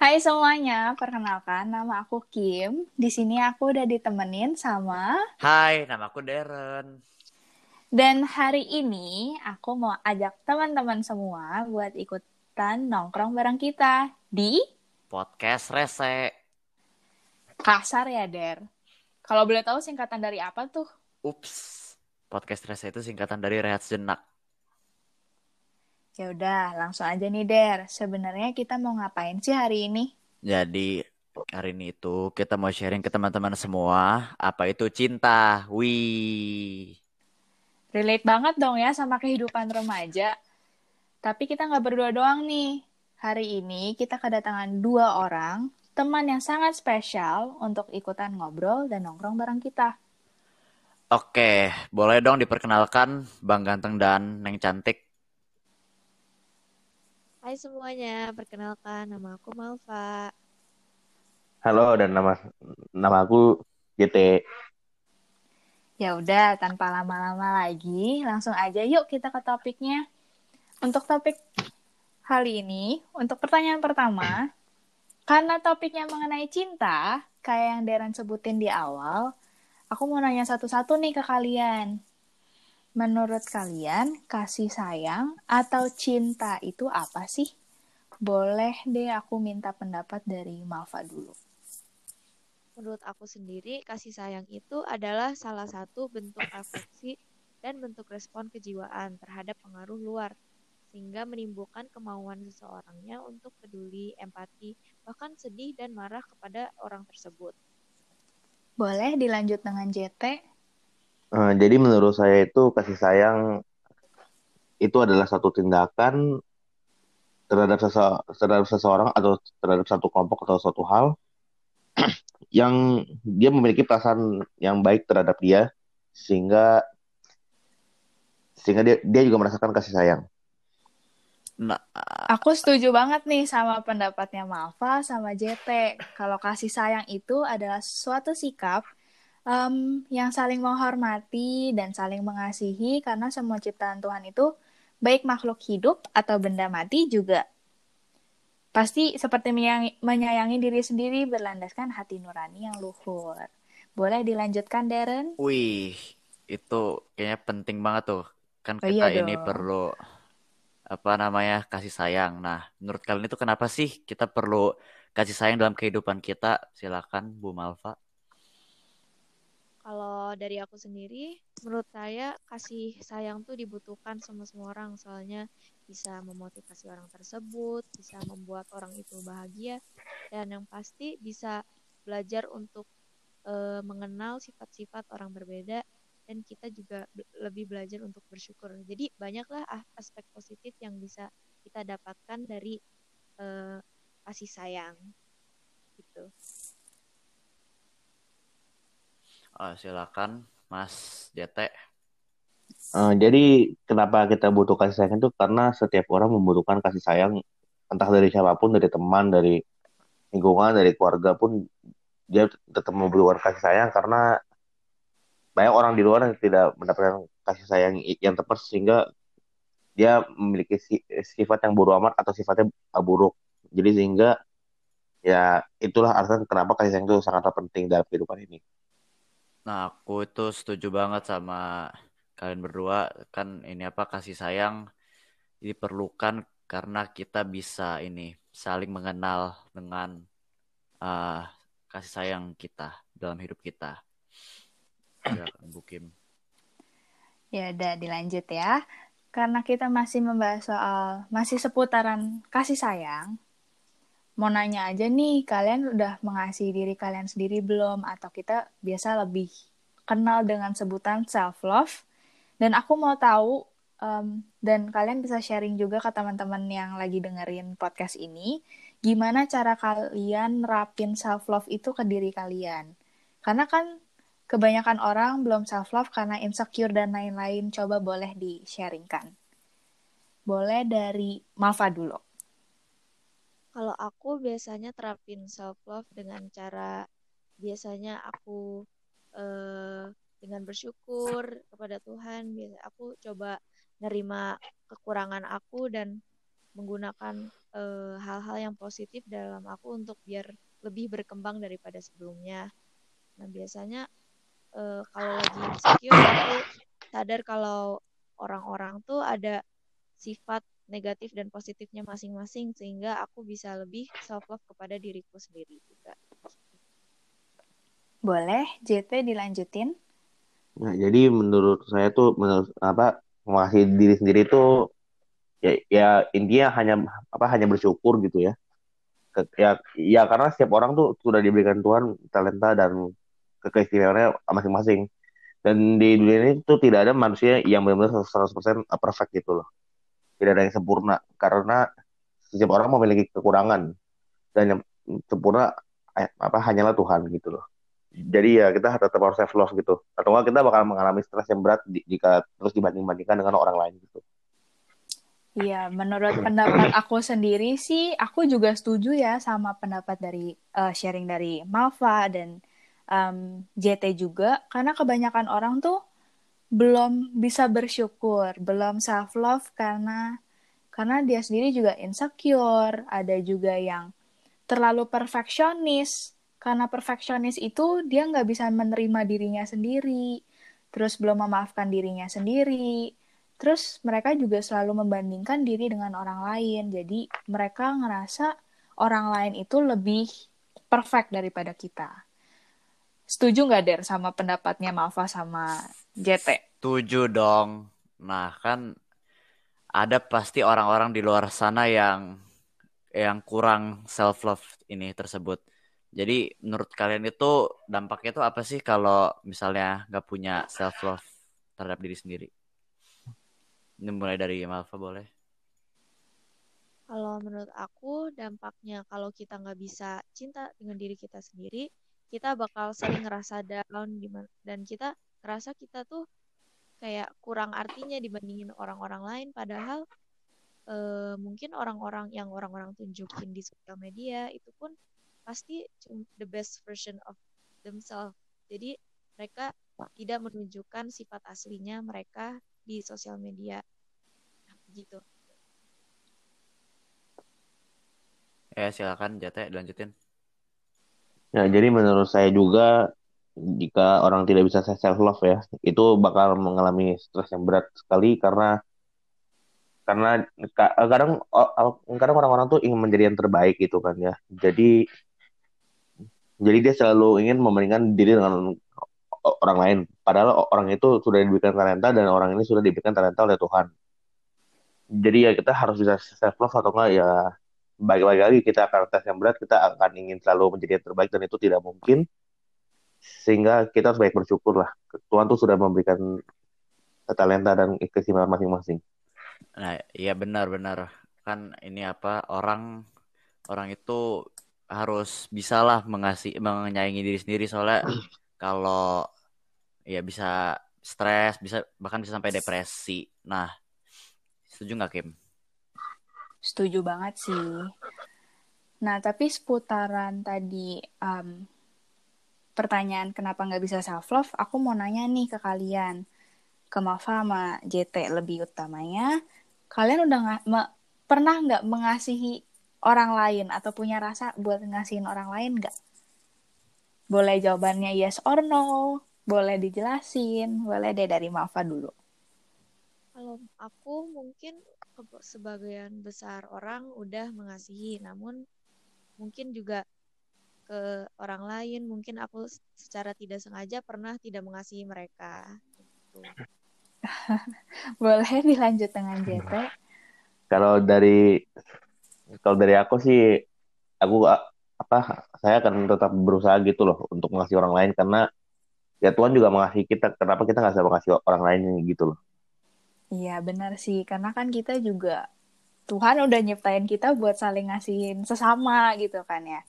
Hai semuanya, perkenalkan nama aku Kim. Di sini aku udah ditemenin sama Hai, nama aku Darren. dan hari ini aku mau ajak teman-teman semua buat ikutan nongkrong bareng kita di Podcast Rese. Kasar ya, Der. Kalau boleh tahu singkatan dari apa tuh? Ups. Podcast Rese itu singkatan dari Rehat Sejenak. Ya udah, langsung aja nih, Der. Sebenarnya kita mau ngapain sih hari ini? Jadi, hari ini itu kita mau sharing ke teman-teman semua apa itu cinta. Wih. Relate banget dong ya sama kehidupan remaja. Tapi kita nggak berdua doang nih. Hari ini kita kedatangan dua orang, teman yang sangat spesial untuk ikutan ngobrol dan nongkrong bareng kita. Oke, boleh dong diperkenalkan Bang Ganteng dan Neng Cantik. Hai semuanya, perkenalkan nama aku Malva. Halo dan nama nama aku JT. Ya udah, tanpa lama-lama lagi, langsung aja yuk kita ke topiknya. Untuk topik kali ini, untuk pertanyaan pertama, karena topiknya mengenai cinta, kayak yang Deren sebutin di awal, aku mau nanya satu-satu nih ke kalian. Menurut kalian, kasih sayang atau cinta itu apa sih? Boleh deh aku minta pendapat dari Malva dulu. Menurut aku sendiri, kasih sayang itu adalah salah satu bentuk afeksi dan bentuk respon kejiwaan terhadap pengaruh luar, sehingga menimbulkan kemauan seseorangnya untuk peduli, empati, bahkan sedih dan marah kepada orang tersebut. Boleh dilanjut dengan JT? Eh, jadi menurut saya itu kasih sayang itu adalah satu tindakan terhadap sese- terhadap seseorang atau terhadap satu kelompok atau suatu hal yang dia memiliki perasaan yang baik terhadap dia sehingga sehingga dia dia juga merasakan kasih sayang. Nah, Aku setuju banget nih sama pendapatnya Malva sama JT. Kalau kasih sayang itu adalah suatu sikap em, yang saling menghormati dan saling mengasihi karena semua ciptaan Tuhan itu baik makhluk hidup atau benda mati juga pasti seperti menyayangi, menyayangi diri sendiri berlandaskan hati nurani yang luhur. Boleh dilanjutkan, Darren? wih, itu kayaknya penting banget tuh. Kan Oh kita iya ini dong. perlu apa namanya kasih sayang. Nah, menurut kalian itu kenapa sih kita perlu kasih sayang dalam kehidupan kita? Silakan, Bu Malva. Kalau dari aku sendiri, menurut saya kasih sayang tuh dibutuhkan sama semua orang, soalnya bisa memotivasi orang tersebut, bisa membuat orang itu bahagia, dan yang pasti bisa belajar untuk eh, mengenal sifat-sifat orang berbeda, dan kita juga lebih belajar untuk bersyukur. Jadi banyaklah ah- aspek positif yang bisa kita dapatkan dari eh, kasih sayang, gitu. Oh, silakan, Mas JT. Eh, jadi kenapa kita butuh kasih sayang itu karena setiap orang membutuhkan kasih sayang entah dari siapa pun, dari teman, dari lingkungan, dari keluarga pun dia tetap membutuhkan kasih sayang karena banyak orang di luar yang tidak mendapatkan kasih sayang yang tepat sehingga dia memiliki si- sifat yang buruk amat atau sifatnya buruk. Jadi sehingga ya itulah alasan kenapa kasih sayang itu sangatlah penting dalam kehidupan ini. Nah, aku itu setuju banget sama kalian berdua. Kan ini apa kasih sayang diperlukan karena kita bisa ini saling mengenal dengan ah, kasih sayang kita dalam hidup kita. Silakan, Bu Kim. Ya udah dilanjut ya. Karena kita masih membahas soal masih seputaran kasih sayang. Mau nanya aja nih, kalian udah mengasihi diri kalian sendiri belum? Atau kita biasa lebih kenal dengan sebutan self love? Dan aku mau tahu em, dan kalian bisa sharing juga ke teman-teman yang lagi dengerin podcast ini, gimana cara kalian nerapin self love itu ke diri kalian? Karena kan kebanyakan orang belum self love karena insecure dan lain-lain. Coba boleh di-sharingkan. Boleh dari Malva dulu. Kalau aku biasanya terapin self love dengan cara biasanya aku eh, dengan bersyukur kepada Tuhan. Biasa aku coba nerima kekurangan aku dan menggunakan eh, hal-hal yang positif dalam aku untuk biar lebih berkembang daripada sebelumnya. Nah, biasanya eh, kalau lagi insecure aku sadar kalau orang-orang tuh ada sifat negatif dan positifnya masing-masing sehingga aku bisa lebih self love kepada diriku sendiri juga. Boleh, JT dilanjutin? Nah, jadi menurut saya tuh menurut apa mengasih diri sendiri tuh ya, ya intinya hanya apa hanya bersyukur gitu ya. Ke- Ya ya karena setiap orang tuh sudah diberikan Tuhan talenta dan keistimewaannya masing-masing. Dan di dunia ini tuh tidak ada manusia yang benar-benar 100% perfect gitu loh. Tidak ada yang sempurna karena setiap orang memiliki kekurangan dan yang sempurna eh, apa hanyalah Tuhan gitu loh. Jadi ya kita tetap harus self love gitu. Atau enggak kita bakal mengalami stres yang berat jika terus dibanding-bandingkan dengan orang lain gitu. Iya, menurut pendapat aku sendiri sih, aku juga setuju ya sama pendapat dari eh, sharing dari Malva dan em, JT juga, karena kebanyakan orang tuh belum bisa bersyukur, belum self love karena karena dia sendiri juga insecure, ada juga yang terlalu perfeksionis. Karena perfeksionis itu dia nggak bisa menerima dirinya sendiri, terus belum memaafkan dirinya sendiri, terus mereka juga selalu membandingkan diri dengan orang lain. Jadi mereka ngerasa orang lain itu lebih perfect daripada kita. Setuju nggak Der sama pendapatnya Malva sama JT? Setuju dong. Nah, kan ada pasti orang-orang di luar sana yang yang kurang self love ini tersebut. Jadi menurut kalian itu dampaknya itu apa sih kalau misalnya nggak punya self love terhadap diri sendiri? Ini mulai dari Malva boleh. Kalau menurut aku dampaknya kalau kita nggak bisa cinta dengan diri kita sendiri, kita bakal sering ngerasa down di man- dan kita ngerasa kita tuh kayak kurang artinya dibandingin orang-orang lain padahal eh, mungkin orang-orang yang orang-orang tunjukin di sosial media itu pun pasti the best version of themselves. Jadi mereka tidak menunjukkan sifat aslinya mereka di sosial media. Nah, Gitu. Ya silakan Jate lanjutin. Ya, jadi menurut saya juga jika orang tidak bisa self love ya, itu bakal mengalami stres yang berat sekali karena karena ka- kadang kadang orang-orang tuh ingin menjadi yang terbaik gitu kan ya. Jadi jadi dia selalu ingin membandingkan diri dengan orang lain. Padahal orang itu sudah diberikan talenta dan orang ini sudah diberikan talenta oleh Tuhan. Jadi ya kita harus bisa self love atau enggak ya bagi-bagi lagi kita akan tes yang berat kita akan ingin selalu menjadi yang terbaik dan itu tidak mungkin. Sehingga kita harus baik bersyukur lah. Tuhan tuh sudah memberikan talenta dan keistimewaan masing-masing. Nah, iya benar-benar kan ini apa orang orang itu harus bisalah mengasih menyayangi diri sendiri. Soalnya kalau ya bisa stres bisa bahkan bisa sampai depresi. Nah, setuju nggak Kim? Setuju banget sih. Nah, tapi seputaran tadi um, pertanyaan kenapa nggak bisa self love, aku mau nanya nih ke kalian, ke Mafa sama JT lebih utamanya, kalian udah nggak pernah nggak mengasihi orang lain atau punya rasa buat ngasihin orang lain nggak? Boleh jawabannya yes or no, boleh dijelasin, boleh deh dari Mafa dulu. Kalau aku mungkin sebagian besar orang udah mengasihi, namun mungkin juga ke orang lain, mungkin aku secara tidak sengaja pernah tidak mengasihi mereka. Gitu. Boleh dilanjut dengan JT. kalau dari kalau dari aku sih aku apa saya akan tetap berusaha gitu loh untuk mengasihi orang lain karena ya Tuhan juga mengasihi kita kenapa kita nggak bisa mengasihi orang lain gitu loh Iya benar sih, karena kan kita juga Tuhan udah nyiptain kita buat saling ngasihin sesama gitu kan ya.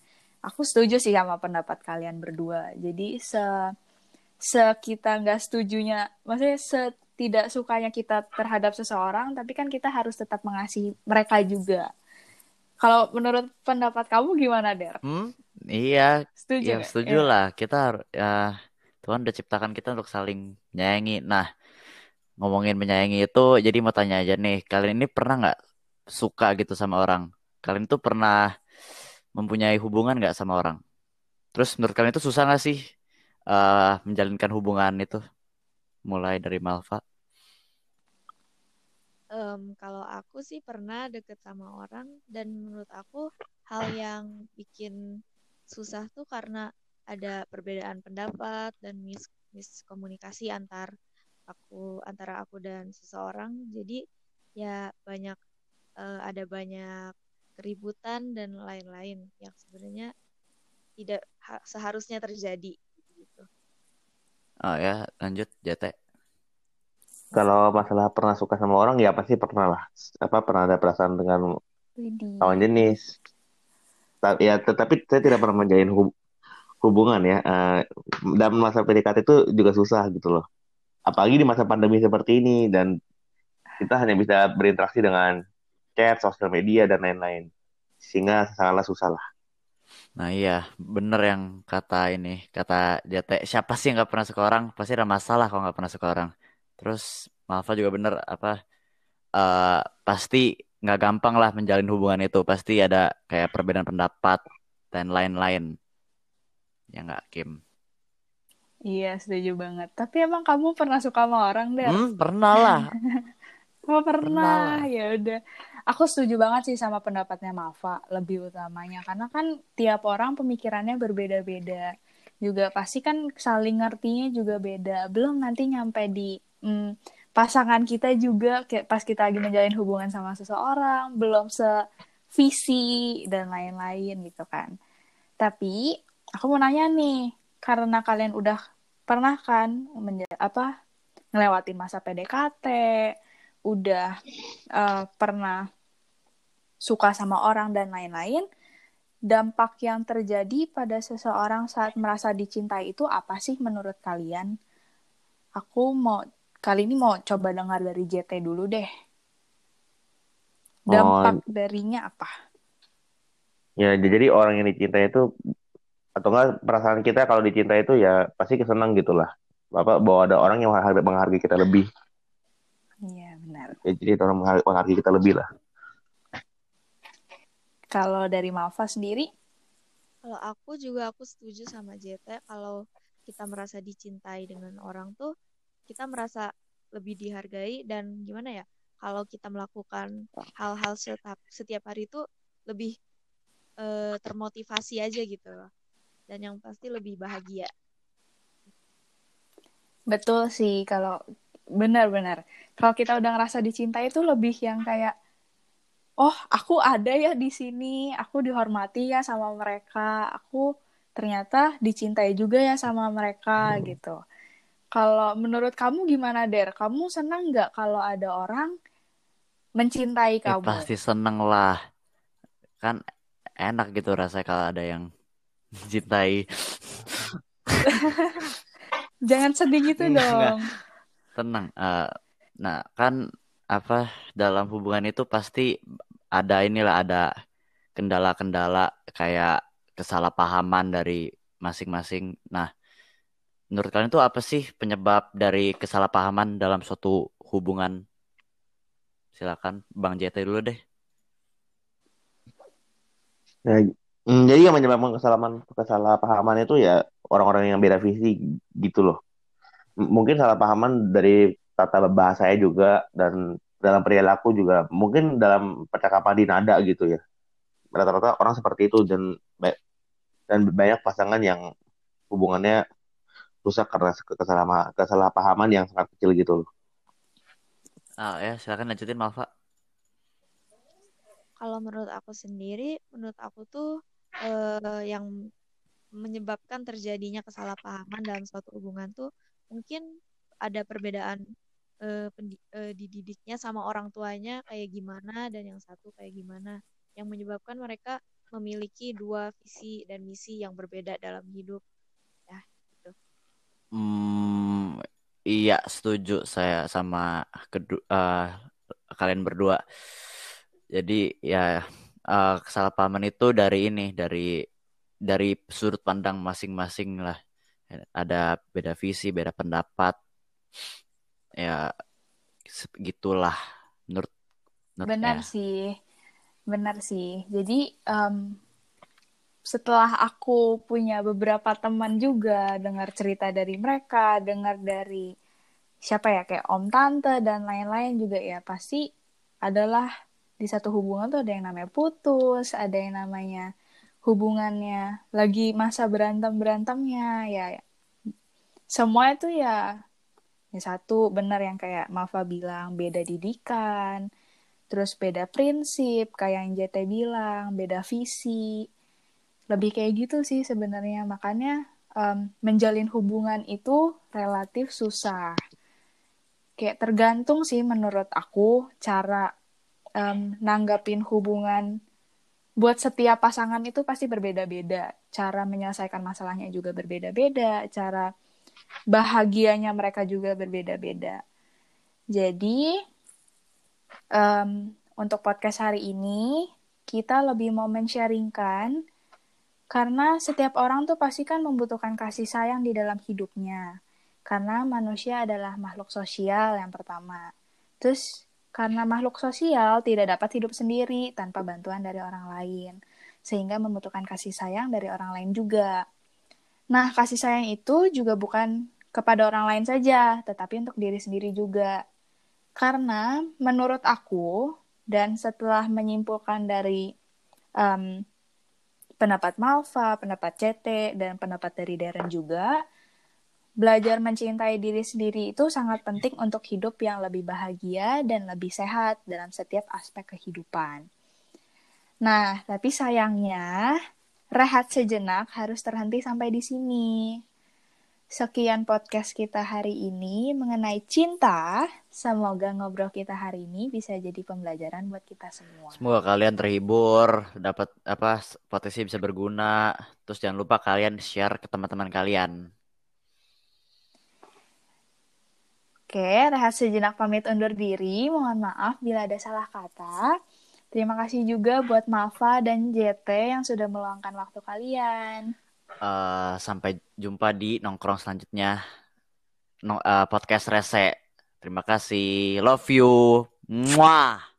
Aku setuju sih sama pendapat kalian berdua. Jadi se se kita nggak setujunya, maksudnya setidak sukanya kita terhadap seseorang, tapi kan kita harus tetap mengasihi mereka juga. Kalau menurut pendapat kamu gimana, Der? Hmm? Iya, Setuju ya setuju Ya. lah. Kita har- ya Tuhan udah ciptakan kita untuk saling menyayangi. Nah, ngomongin menyayangi itu, jadi mau tanya aja nih, kalian ini pernah nggak suka gitu sama orang. Kalian tuh pernah mempunyai hubungan nggak sama orang? Terus menurut kalian itu susah nggak sih uh, menjalinkan hubungan itu? Mulai dari Malva. Um, kalau aku sih pernah deket sama orang dan menurut aku hal yang bikin susah tuh karena ada perbedaan pendapat dan mis miskomunikasi antar aku antara aku dan seseorang. Jadi ya banyak uh, ada banyak keributan dan lain-lain yang sebenarnya tidak seharusnya terjadi gitu. Oh ya, lanjut Jate. Kalau masalah pernah suka sama orang ya pasti pernah lah. Apa pernah ada perasaan dengan lawan jenis. Ya tetapi saya tidak pernah menjalin hub hubungan ya. Uh, dalam masa PDKT itu juga susah gitu loh. Apalagi di masa pandemi seperti ini dan kita hanya bisa berinteraksi dengan chat, sosial media dan lain-lain. Sehingga sangatlah susah lah. Nah iya, bener yang kata ini, kata Jate, siapa sih yang gak pernah suka orang? Pasti ada masalah kalau gak pernah suka orang. Terus Malva juga bener apa uh, pasti nggak gampang lah menjalin hubungan itu pasti ada kayak perbedaan pendapat dan lain-lain ya nggak Kim iya setuju banget. Tapi emang kamu pernah suka sama orang deh hmm, pernah lah. Oh pernah, pernah ya udah. Aku setuju banget sih sama pendapatnya Malva lebih utamanya. Karena kan tiap orang pemikirannya berbeda-beda. Juga pasti kan saling ngertinya juga beda. Belum nanti nyampe di hmm, pasangan kita juga kayak pas kita lagi menjalin hubungan sama seseorang belum sevisi dan lain-lain gitu kan. Tapi aku mau nanya nih, karena kalian udah pernah kan apa ngelewatin masa PDKT, udah uh, pernah suka sama orang dan lain-lain, dampak yang terjadi pada seseorang saat merasa dicintai itu apa sih menurut kalian? Aku mau Kali ini mau coba dengar dari JT dulu deh. Dampak oh, darinya apa? Ya, jadi orang yang dicintai itu atau enggak perasaan kita kalau dicintai itu ya pasti kesenang gitulah. Bapak bahwa ada orang yang menghargai kita lebih. Iya, benar. Ya, jadi orang menghargai kita lebih lah. Kalau dari Malva sendiri? Kalau aku juga aku setuju sama JT kalau kita merasa dicintai dengan orang tuh kita merasa lebih dihargai dan gimana ya kalau kita melakukan hal-hal setiap setiap hari itu lebih e, termotivasi aja gitu dan yang pasti lebih bahagia betul sih kalau benar-benar kalau kita udah ngerasa dicintai itu lebih yang kayak oh aku ada ya di sini aku dihormati ya sama mereka aku ternyata dicintai juga ya sama mereka hmm. gitu kalau menurut kamu gimana, Der? Kamu senang nggak kalau ada orang mencintai ya, kamu? pasti seneng lah. Kan enak gitu rasanya kalau ada yang mencintai. Jangan sedih gitu dong. Tenang. Uh, nah, kan apa dalam hubungan itu pasti ada inilah ada kendala-kendala kayak kesalahpahaman dari masing-masing. Nah, menurut kalian itu apa sih penyebab dari kesalahpahaman dalam suatu hubungan? Silakan Bang JT dulu deh. Ya, mm, jadi yang menyebabkan kesalahan kesalahpahaman itu ya orang-orang yang beda visi gitu loh. mungkin salah pahaman dari tata bahasanya juga dan dalam perilaku juga mungkin dalam percakapan di nada gitu ya rata-rata orang seperti itu dan dan banyak pasangan yang hubungannya rusak karena kesalahpahaman, kesalahpahaman yang sangat kecil gitu loh. Ah ya, silakan lanjutin Malva. Kalau menurut aku sendiri, menurut aku tuh eh, yang menyebabkan terjadinya kesalahpahaman dalam suatu hubungan tuh mungkin ada perbedaan eh, eh, dididiknya sama orang tuanya kayak gimana dan yang satu kayak gimana yang menyebabkan mereka memiliki dua visi dan misi yang berbeda dalam hidup Hmm, iya setuju saya sama kedua uh, kalian berdua. Jadi ya uh, kesalahpahaman itu dari ini dari dari sudut pandang masing-masing lah. Ada beda visi, beda pendapat. Ya gitulah menurut Benar sih, benar sih. Jadi um, setelah aku punya beberapa teman juga dengar cerita dari mereka, dengar dari siapa ya kayak om tante dan lain-lain juga ya pasti adalah di satu hubungan tuh ada yang namanya putus, ada yang namanya hubungannya lagi masa berantem berantemnya ya, ya semua itu ya ya satu benar yang kayak Mafa bilang beda didikan, terus beda prinsip kayak yang JT bilang beda visi. Lebih kayak gitu sih sebenarnya. Makanya um, menjalin hubungan itu relatif susah. Kayak tergantung sih menurut aku cara um, nanggapin hubungan buat setiap pasangan itu pasti berbeda-beda cara menyelesaikan masalahnya juga berbeda-beda cara bahagianya mereka juga berbeda-beda jadi um, untuk podcast hari ini kita lebih mau men-sharingkan karena setiap orang tuh pasti kan membutuhkan kasih sayang di dalam hidupnya. Karena manusia adalah makhluk sosial yang pertama. Terus karena makhluk sosial tidak dapat hidup sendiri tanpa bantuan dari orang lain. Sehingga membutuhkan kasih sayang dari orang lain juga. Nah, kasih sayang itu juga bukan kepada orang lain saja, tetapi untuk diri sendiri juga. Karena menurut aku, dan setelah menyimpulkan dari um, pendapat Malva, pendapat CT, dan pendapat dari Darren juga, belajar mencintai diri sendiri itu sangat penting untuk hidup yang lebih bahagia dan lebih sehat dalam setiap aspek kehidupan. Nah, tapi sayangnya, rehat sejenak harus terhenti sampai di sini. Sekian podcast kita hari ini mengenai cinta. Semoga ngobrol kita hari ini bisa jadi pembelajaran buat kita semua. Semoga kalian terhibur, dapat apa potensi bisa berguna. Terus jangan lupa kalian share ke teman-teman kalian. Oke, rehat sejenak pamit undur diri. Mohon maaf bila ada salah kata. Terima kasih juga buat Mafa dan JT yang sudah meluangkan waktu kalian. Uh, sampai jumpa di nongkrong selanjutnya no, uh, podcast rese. Terima kasih. Love you. Muah.